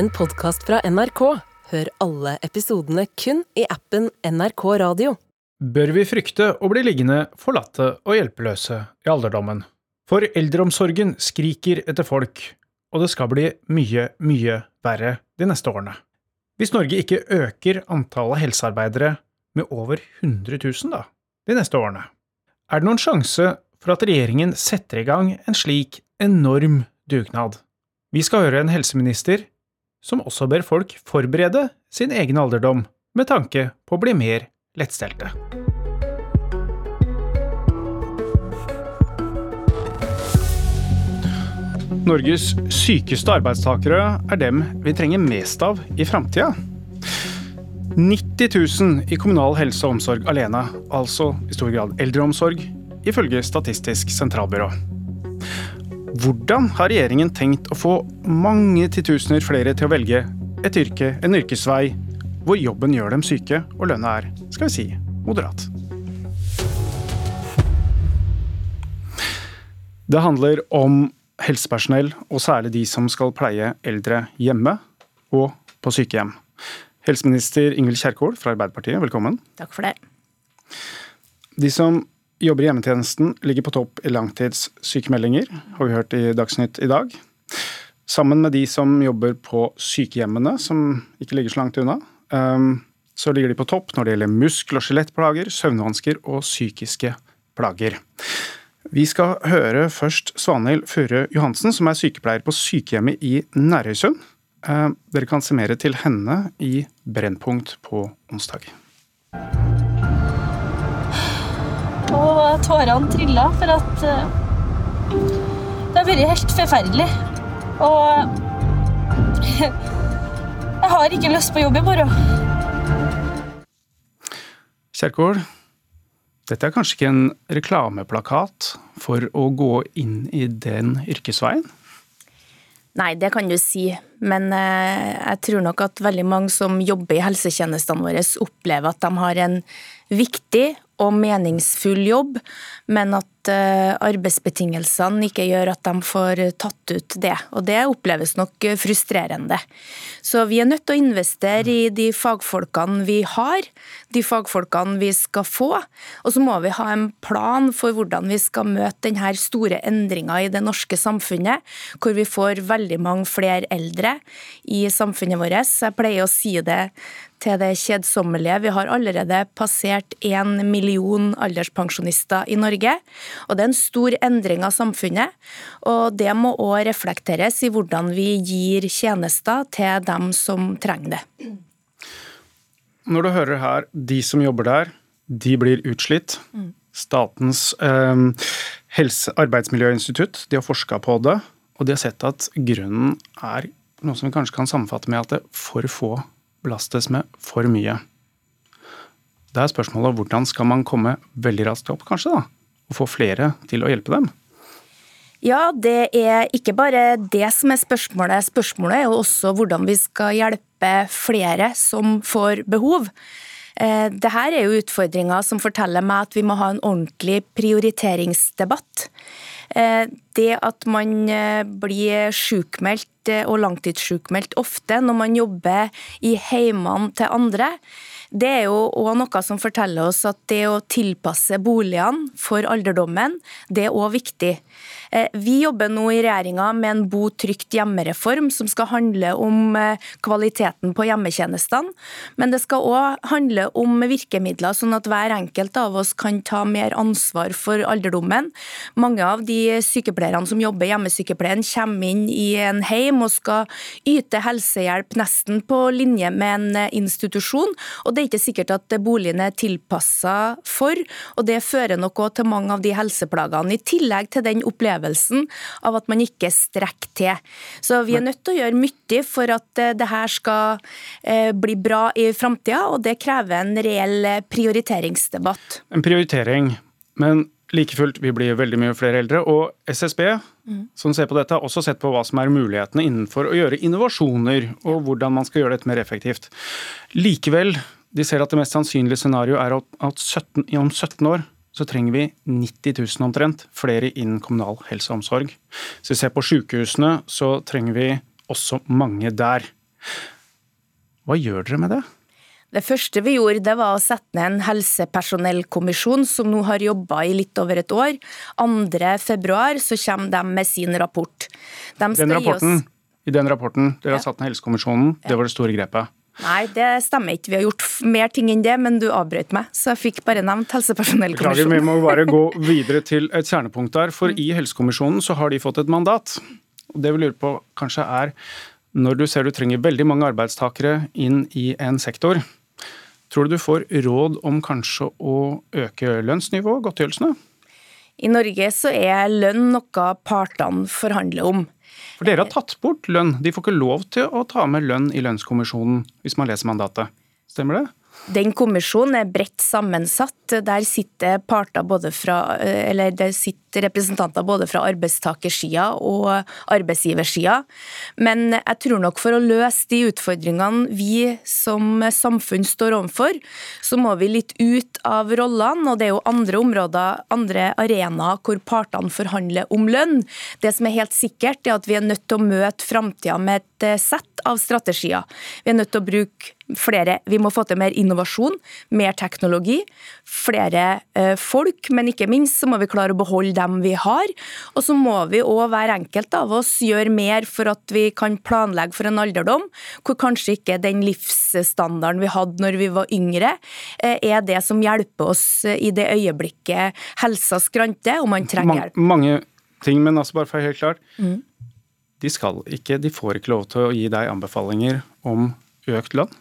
en podkast fra NRK. Hør alle episodene kun i appen NRK Radio. Bør vi frykte å bli liggende forlatte og hjelpeløse i alderdommen? For eldreomsorgen skriker etter folk, og det skal bli mye, mye verre de neste årene. Hvis Norge ikke øker antallet helsearbeidere med over 100 000 da, de neste årene, er det noen sjanse for at regjeringen setter i gang en slik enorm dugnad? Vi skal høre en helseminister som også ber folk forberede sin egen alderdom med tanke på å bli mer lettstelte. Norges sykeste arbeidstakere er dem vi trenger mest av i framtida. 90 000 i kommunal helse og omsorg alene, altså i stor grad eldreomsorg, ifølge Statistisk sentralbyrå. Hvordan har regjeringen tenkt å få mange titusener flere til å velge et yrke, en yrkesvei, hvor jobben gjør dem syke og lønna er, skal vi si, moderat? Det handler om helsepersonell, og særlig de som skal pleie eldre hjemme og på sykehjem. Helseminister Ingvild Kjerkol fra Arbeiderpartiet, velkommen. Takk for det. De som jobber i hjemmetjenesten, ligger på topp i langtidssykemeldinger, har vi hørt i Dagsnytt i dag. Sammen med de som jobber på sykehjemmene, som ikke ligger så langt unna, ehm, så ligger de på topp når det gjelder muskel- og skjelettplager, søvnvansker og psykiske plager. Vi skal høre først Svanhild Føre Johansen, som er sykepleier på sykehjemmet i Nærøysund. Ehm, dere kan se mer til henne i Brennpunkt på onsdag. Og tårene trilla, for at uh, det har vært helt forferdelig. Og jeg har ikke lyst på jobb i morgen. Kjerkol, dette er kanskje ikke en reklameplakat for å gå inn i den yrkesveien? Nei, det kan du si, men uh, jeg tror nok at veldig mange som jobber i helsetjenestene våre, opplever at de har en viktig og meningsfull jobb, men at eh, arbeidsbetingelsene ikke gjør at de får tatt ut det. Og det oppleves nok frustrerende. Så vi er nødt til å investere i de fagfolkene vi har, de fagfolkene vi skal få. Og så må vi ha en plan for hvordan vi skal møte denne store endringa i det norske samfunnet, hvor vi får veldig mange flere eldre i samfunnet vårt. Jeg pleier å si det til det kjedsommelige. Vi har allerede passert én million alderspensjonister i Norge. og Det er en stor endring av samfunnet. og Det må òg reflekteres i hvordan vi gir tjenester til dem som trenger det. Når du hører her, de som jobber der, de blir utslitt. Statens eh, helse, arbeidsmiljøinstitutt de har forska på det, og de har sett at grunnen er noe som vi kanskje kan sammenfatte med at det er for få belastes med for mye. Det er spørsmålet hvordan skal man komme veldig raskt opp, kanskje, da? Og få flere til å hjelpe dem? Ja, det er ikke bare det som er spørsmålet. Spørsmålet er jo også hvordan vi skal hjelpe flere som får behov. Eh, Dette er jo utfordringer som forteller meg at vi må ha en ordentlig prioriteringsdebatt. Eh, det at man eh, blir sjukmeldt eh, og langtidssjukmeldt ofte når man jobber i heimene til andre, det er jo òg noe som forteller oss at det å tilpasse boligene for alderdommen, det er òg viktig. Vi jobber nå i regjeringa med en bo trygt hjemmereform som skal handle om kvaliteten på hjemmetjenestene. Men det skal òg handle om virkemidler, sånn at hver enkelt av oss kan ta mer ansvar for alderdommen. Mange av de sykepleierne som jobber i hjemmesykepleien, kommer inn i en heim og skal yte helsehjelp nesten på linje med en eh, institusjon. og det er ikke sikkert at boligen er tilpassa for, og det fører nok òg til mange av de helseplagene. I tillegg til den opplevelsen av at man ikke strekker til. Så vi er nødt til å gjøre mye for at eh, det her skal eh, bli bra i framtida, og det krever en reell prioriteringsdebatt. En prioritering, men like fullt, vi blir veldig mye flere eldre. Og SSB, mm. som ser på dette, har også sett på hva som er mulighetene innenfor å gjøre innovasjoner, og hvordan man skal gjøre dette mer effektivt. Likevel de ser at det mest sannsynlige scenarioet er at 17, om 17 år så trenger vi 90 000 omtrent flere innen kommunal helse og omsorg. Hvis vi ser på sykehusene, så trenger vi også mange der. Hva gjør dere med det? Det første vi gjorde, det var å sette ned en helsepersonellkommisjon som nå har jobba i litt over et år. 2.2 så kommer de med sin rapport. De den rapporten, I den rapporten dere har satt ned helsekommisjonen, det var det store grepet? Nei, det stemmer ikke. Vi har gjort mer ting enn det, men du avbrøt meg, så jeg fikk bare nevnt helsepersonellkommisjonen. Vi må bare gå videre til et kjernepunkt der. For i helsekommisjonen så har de fått et mandat. Og det vi lurer på kanskje er, når du ser du trenger veldig mange arbeidstakere inn i en sektor, Tror du du får råd om kanskje å øke lønnsnivået, godtgjørelsene? I Norge så er lønn noe partene forhandler om. For Dere har tatt bort lønn. De får ikke lov til å ta med lønn i lønnskommisjonen, hvis man leser mandatet. Stemmer det? Den kommisjonen er bredt sammensatt. Der sitter fra, eller det sitter representanter både fra arbeidstakersida og arbeidsgiversida. Men jeg tror nok for å løse de utfordringene vi som samfunn står overfor, så må vi litt ut av rollene. Og det er jo andre områder, andre arenaer hvor partene forhandler om lønn. Det som er helt sikkert, er at vi er nødt til å møte framtida med et sett av strategier. Vi er nødt til å bruke flere. Vi må få til mer innovasjon, mer teknologi, flere eh, folk, men ikke minst så må vi klare å beholde dem vi har. Og så må vi òg hver enkelt av oss gjøre mer for at vi kan planlegge for en alderdom hvor kanskje ikke den livsstandarden vi hadde når vi var yngre, eh, er det som hjelper oss i det øyeblikket helsa skranter og man trenger hjelp. Mange ting, men altså bare for å være helt klart. Mm. De, ikke, de får ikke lov til å gi deg anbefalinger om økt lønn?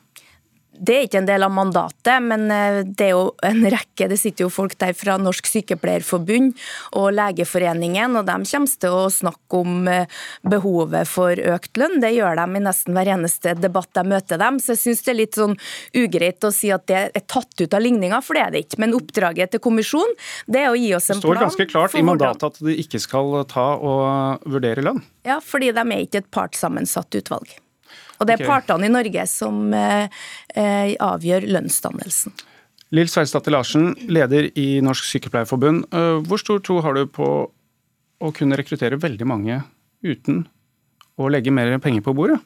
Det er ikke en del av mandatet, men eh, det er jo en rekke Det sitter jo folk der fra Norsk Sykepleierforbund og Legeforeningen, og de kommer til å snakke om eh, behovet for økt lønn. Det gjør de i nesten hver eneste debatt jeg møter dem. Så jeg syns det er litt sånn ugreit å si at det er tatt ut av ligninga, for det er det ikke. Men oppdraget til kommisjonen det er å gi oss en plan. Det står ganske klart i mandatet at de ikke skal ta og vurdere lønn. Ja, fordi de er ikke et partssammensatt utvalg. Og det er okay. partene i Norge som eh, eh, avgjør lønnsdannelsen. Lill Sverdsdatter Larsen, leder i Norsk Sykepleierforbund. Eh, hvor stor tro har du på å kunne rekruttere veldig mange uten å legge mer penger på bordet?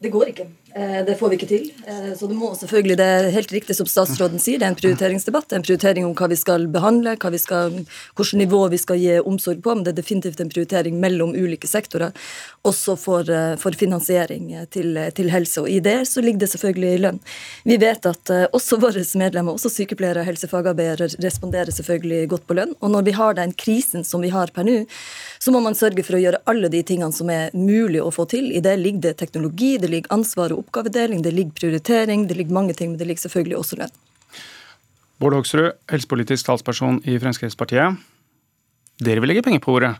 Det går ikke. Eh, det får vi ikke til. Eh, så det må selvfølgelig, det er helt riktig som statsråden sier, det er en prioriteringsdebatt. Det er en prioritering om hva vi skal behandle, hva vi skal, hvilket nivå vi skal gi omsorg på. Men det er definitivt en prioritering mellom ulike sektorer, også for, eh, for finansiering til, til, helse. Og i det så ligger det selvfølgelig lønn. Vi vet at også våre medlemmer, også sykepleiere og helsefagarbeidere, responderer selvfølgelig godt på lønn. Og når vi har den krisen som vi har per nå, så må man sørge for å gjøre alle de tingene som er mulig å få til. I det ligger det teknologi, det ligger ansvar og oppgavedeling, det ligger prioritering, det ligger mange ting, men det ligger selvfølgelig også lønn. Bård Hoksrud, helsepolitisk talsperson i Fremskrittspartiet. Dere vil legge penger på bordet?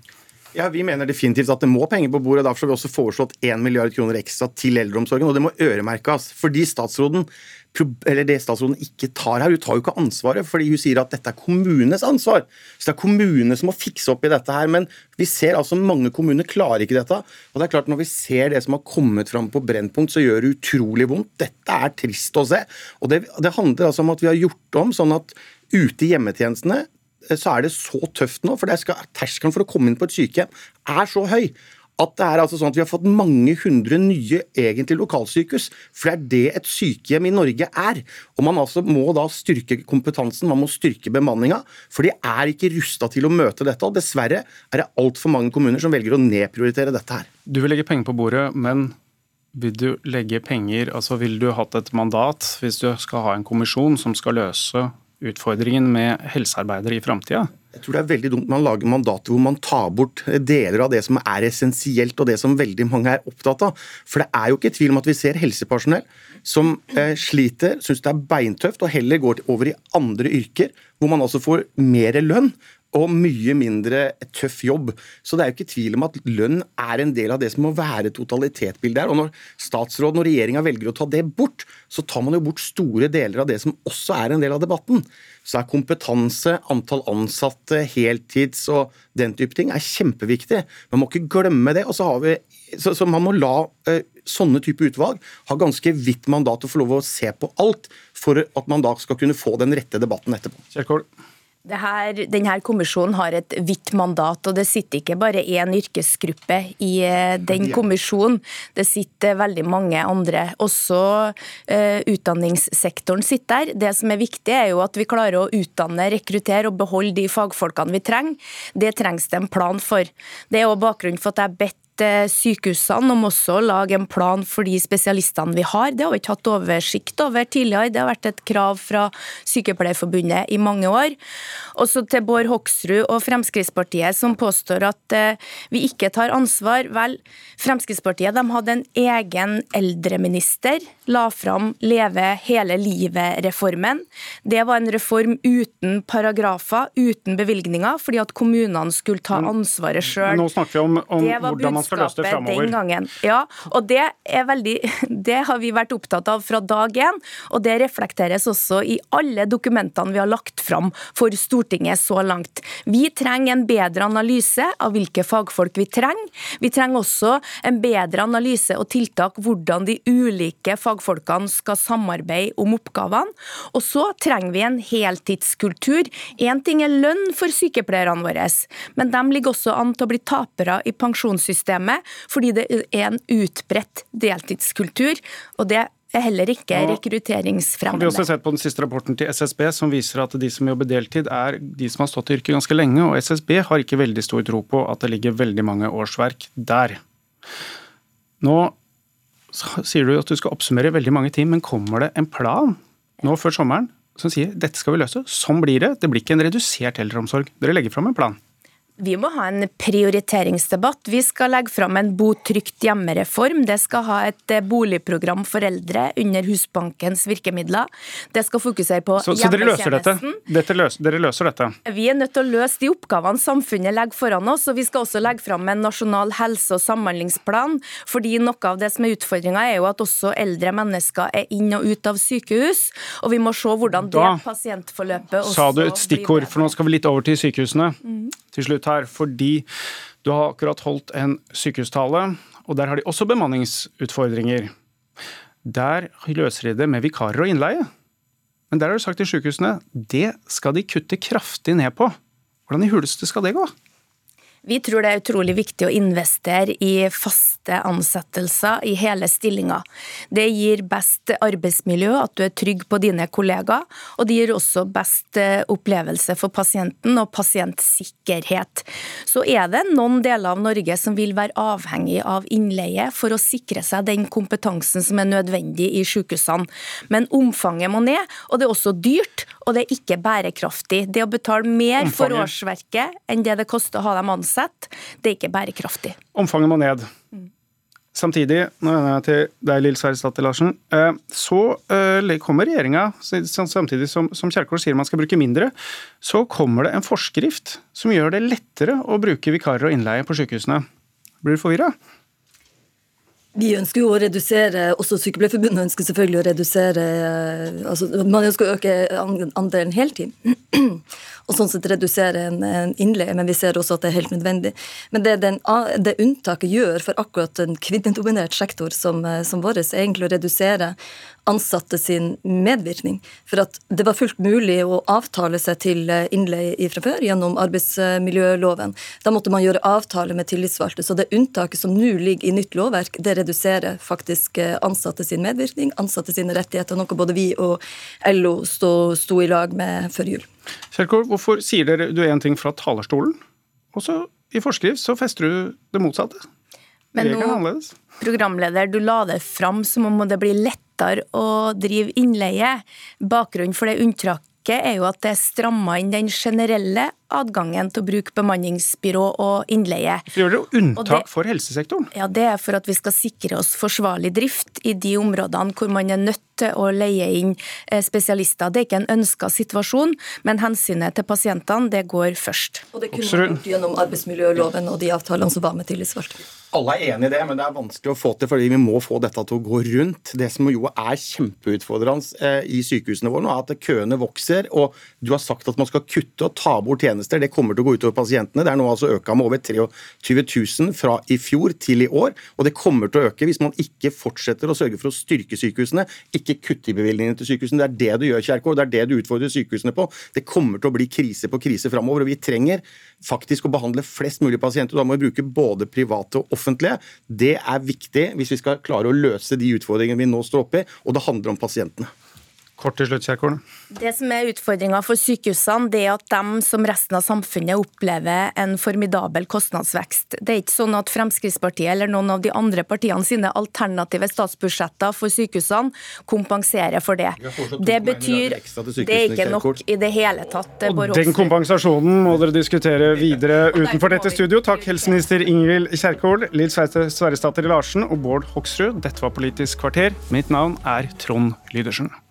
Ja, Vi mener definitivt at det må penger på bordet. Derfor har vi også foreslått 1 milliard kroner ekstra til eldreomsorgen. Og det må øremerkes. Fordi statsråden eller det statsråden ikke tar her. Hun tar jo ikke ansvaret, fordi hun sier at dette er kommunenes ansvar. Så det er kommunene som må fikse opp i dette her. Men vi ser altså mange kommuner klarer ikke dette. Og det er klart når vi ser det som har kommet fram på Brennpunkt, så gjør det utrolig vondt. Dette er trist å se. Og det, det handler altså om at vi har gjort om sånn at ute i hjemmetjenestene eh, så er det så tøft nå, for terskelen for å komme inn på et sykehjem er så høy at det er altså sånn at vi har fått mange hundre nye egentlig lokalsykehus. For det er det et sykehjem i Norge er. Og man altså må da styrke kompetansen, man må styrke bemanninga. For de er ikke rusta til å møte dette. Og dessverre er det altfor mange kommuner som velger å nedprioritere dette her. Du vil legge penger på bordet, men vil du legge penger Altså vil du hatt et mandat hvis du skal ha en kommisjon som skal løse utfordringen med helsearbeidere i framtida? Jeg tror det er veldig dumt man lager mandater hvor man tar bort deler av det som er essensielt, og det som veldig mange er opptatt av. For det er jo ikke tvil om at vi ser helsepersonell som eh, sliter, syns det er beintøft, og heller går over i andre yrker, hvor man altså får mer lønn og mye mindre tøff jobb. Så det er jo ikke tvil om at lønn er en del av det som må være totalitetsbildet her. Og når statsråden og regjeringa velger å ta det bort, så tar man jo bort store deler av det som også er en del av debatten. Så er kompetanse, antall ansatte, heltids og den type ting er kjempeviktig. Man må ikke glemme det. og så har vi så, så man må la uh, sånne type utvalg ha ganske vidt mandat å få lov å se på alt, for at man da skal kunne få den rette debatten etterpå. Kjerkol. Her, denne kommisjonen har et vidt mandat, og det sitter ikke bare én yrkesgruppe i eh, den kommisjonen. Det sitter veldig mange andre. Også uh, utdanningssektoren sitter der. Det som er viktig, er jo at vi klarer å utdanne, rekruttere og beholde de fagfolkene vi trenger. Det trengs det en plan for. Det er også bakgrunnen for at jeg har bedt sykehusene om også å lage en plan for de spesialistene vi har. Det har vi ikke hatt oversikt over tidligere. Det har vært et krav fra Sykepleierforbundet i mange år. Også til Bård Hoksrud og Fremskrittspartiet som påstår at eh, vi ikke tar ansvar. Vel, Fremskrittspartiet de hadde en egen eldreminister, la fram Leve hele livet-reformen. Det var en reform uten paragrafer, uten bevilgninger, fordi at kommunene skulle ta ansvaret sjøl. Nå snakker vi om, om hvordan man framover. Den gangen. Ja, og det, er veldig, det har vi vært opptatt av fra dag én, og det reflekteres også i alle dokumentene vi har lagt fram for Stortinget så langt. Vi trenger en bedre analyse av hvilke fagfolk vi trenger. Vi trenger også en bedre analyse og tiltak hvordan de ulike fagfolkene skal samarbeide om oppgavene. Og så trenger vi en heltidskultur. Én ting er lønn for sykepleierne våre, men de ligger også an til å bli tapere i pensjonssystemet systemet, fordi det er en utbredt deltidskultur. og det er heller ikke rekrutteringsfremmende. Vi har også sett på den siste rapporten til SSB som viser at de som jobber deltid, er de som har stått i yrket ganske lenge. Og SSB har ikke veldig stor tro på at det ligger veldig mange årsverk der. Nå sier du at du skal oppsummere veldig mange ting, men kommer det en plan nå før sommeren som sier dette skal vi løse? Sånn blir det. Det blir ikke en redusert eldreomsorg. Dere legger fram en plan. Vi må ha en prioriteringsdebatt. Vi skal legge fram en bo trygt hjemme-reform. Det skal ha et eh, boligprogram for eldre under Husbankens virkemidler. Det skal fokusere på så, så dere løser dette? dette løs, dere løser dette? Vi er nødt til å løse de oppgavene samfunnet legger foran oss. og Vi skal også legge fram en nasjonal helse- og samhandlingsplan. fordi Noe av det som er utfordringa, er jo at også eldre mennesker er inn og ut av sykehus. og Vi må se hvordan det pasientforløpet også blir Sa du et stikkord, for nå skal vi litt over til sykehusene. Mm. til slutt her, fordi du har akkurat holdt en sykehustale, og der har de også bemanningsutfordringer. Der løser de det med vikarer og innleie. Men der har du sagt til sykehusene det skal de kutte kraftig ned på. Hvordan i huleste skal det gå? Vi tror det er utrolig viktig å investere i faste ansettelser i hele stillinger. Det gir best arbeidsmiljø, at du er trygg på dine kollegaer, og det gir også best eh, opplevelse for pasienten og pasientsikkerhet. Så er det noen deler av Norge som vil være avhengig av innleie for å sikre seg den kompetansen som er nødvendig i sykehusene. Men omfanget må ned, og det er også dyrt, og det er ikke bærekraftig. Det å betale mer omfanget. for årsverket enn det det koster å ha dem ansatt, det er ikke bærekraftig. Omfanget må ned. Mm. Samtidig, nå vender jeg til deg, Lill Sverresdatter Larsen, eh, så eh, kommer regjeringa, samtidig som, som Kjerkol sier man skal bruke mindre, så kommer det en forskrift som gjør det lettere å bruke vikarer og innleie på sykehusene. Blir du forvirra? Vi ønsker jo å redusere, også Sykepleierforbundet ønsker selvfølgelig å redusere eh, altså Man ønsker å øke andelen heltid. og sånn sett redusere en, en, innleie, men vi ser også at det er helt nødvendig. Men det, den, det unntaket gjør for akkurat en kvinnedominert sektor som, eh, som vår, er egentlig å redusere ansatte sin medvirkning. For at det var fullt mulig å avtale seg til eh, innleie fra før gjennom arbeidsmiljøloven. Da måtte man gjøre avtale med tillitsvalgte. Så det unntaket som nå ligger i nytt lovverk, det reduserer faktisk eh, ansatte sin medvirkning, ansatte sine rettigheter, noe både vi og LO sto, sto i lag med før jul. Kjerkol, hvorfor sier dere du én ting fra talerstolen, og så i forskrift så fester du det motsatte? Men nå, programleder, du la det fram som om det blir lettere å drive innleie. Bakgrunnen for det unntaket er jo at det er stramma inn den generelle adgangen til å bruke bemanningsbyrå og innleie. Så gjør dere unntak det, for helsesektoren? Ja, Det er for at vi skal sikre oss forsvarlig drift i de områdene hvor man er nødt til å leie inn eh, spesialister. Det er ikke en ønska situasjon, men hensynet til pasientene det går først. Og det kunne vært gjort gjennom arbeidsmiljøloven og de avtalene som var med tillitsvalgte. Alle er enig i det, men det er vanskelig å få til fordi vi må få dette til å gå rundt. Det som jo er kjempeutfordrende eh, i sykehusene våre nå, er at køene vokser. Og du har sagt at man skal kutte og ta bort tjenester tjenester. Det kommer til å gå utover pasientene. Det er nå altså øka med over 23 000 fra i fjor til i år. Og det kommer til å øke hvis man ikke fortsetter å sørge for å styrke sykehusene, ikke kutte i bevilgningene til sykehusene. Det er det du gjør, Kjerkol. Det er det du utfordrer sykehusene på. Det kommer til å bli krise på krise framover. Og vi trenger faktisk å behandle flest mulig pasienter. Da må vi bruke både private og offentlige. Det er viktig hvis vi skal klare å løse de utfordringene vi nå står oppe i, og det handler om pasientene. Kort til slutt, Kjerkol. Det som er utfordringa for sykehusene, det er at de som resten av samfunnet opplever en formidabel kostnadsvekst. Det er ikke sånn at Fremskrittspartiet eller noen av de andre partiene sine alternative statsbudsjetter for sykehusene kompenserer for det. Det betyr Det er ikke nok i det hele tatt. Og den kompensasjonen må dere diskutere videre utenfor dette studio. Takk, helseminister Ingvild Kjerkol, Lill Sverresdatter Larsen og Bård Hoksrud. Dette var Politisk kvarter. Mitt navn er Trond Lydersen.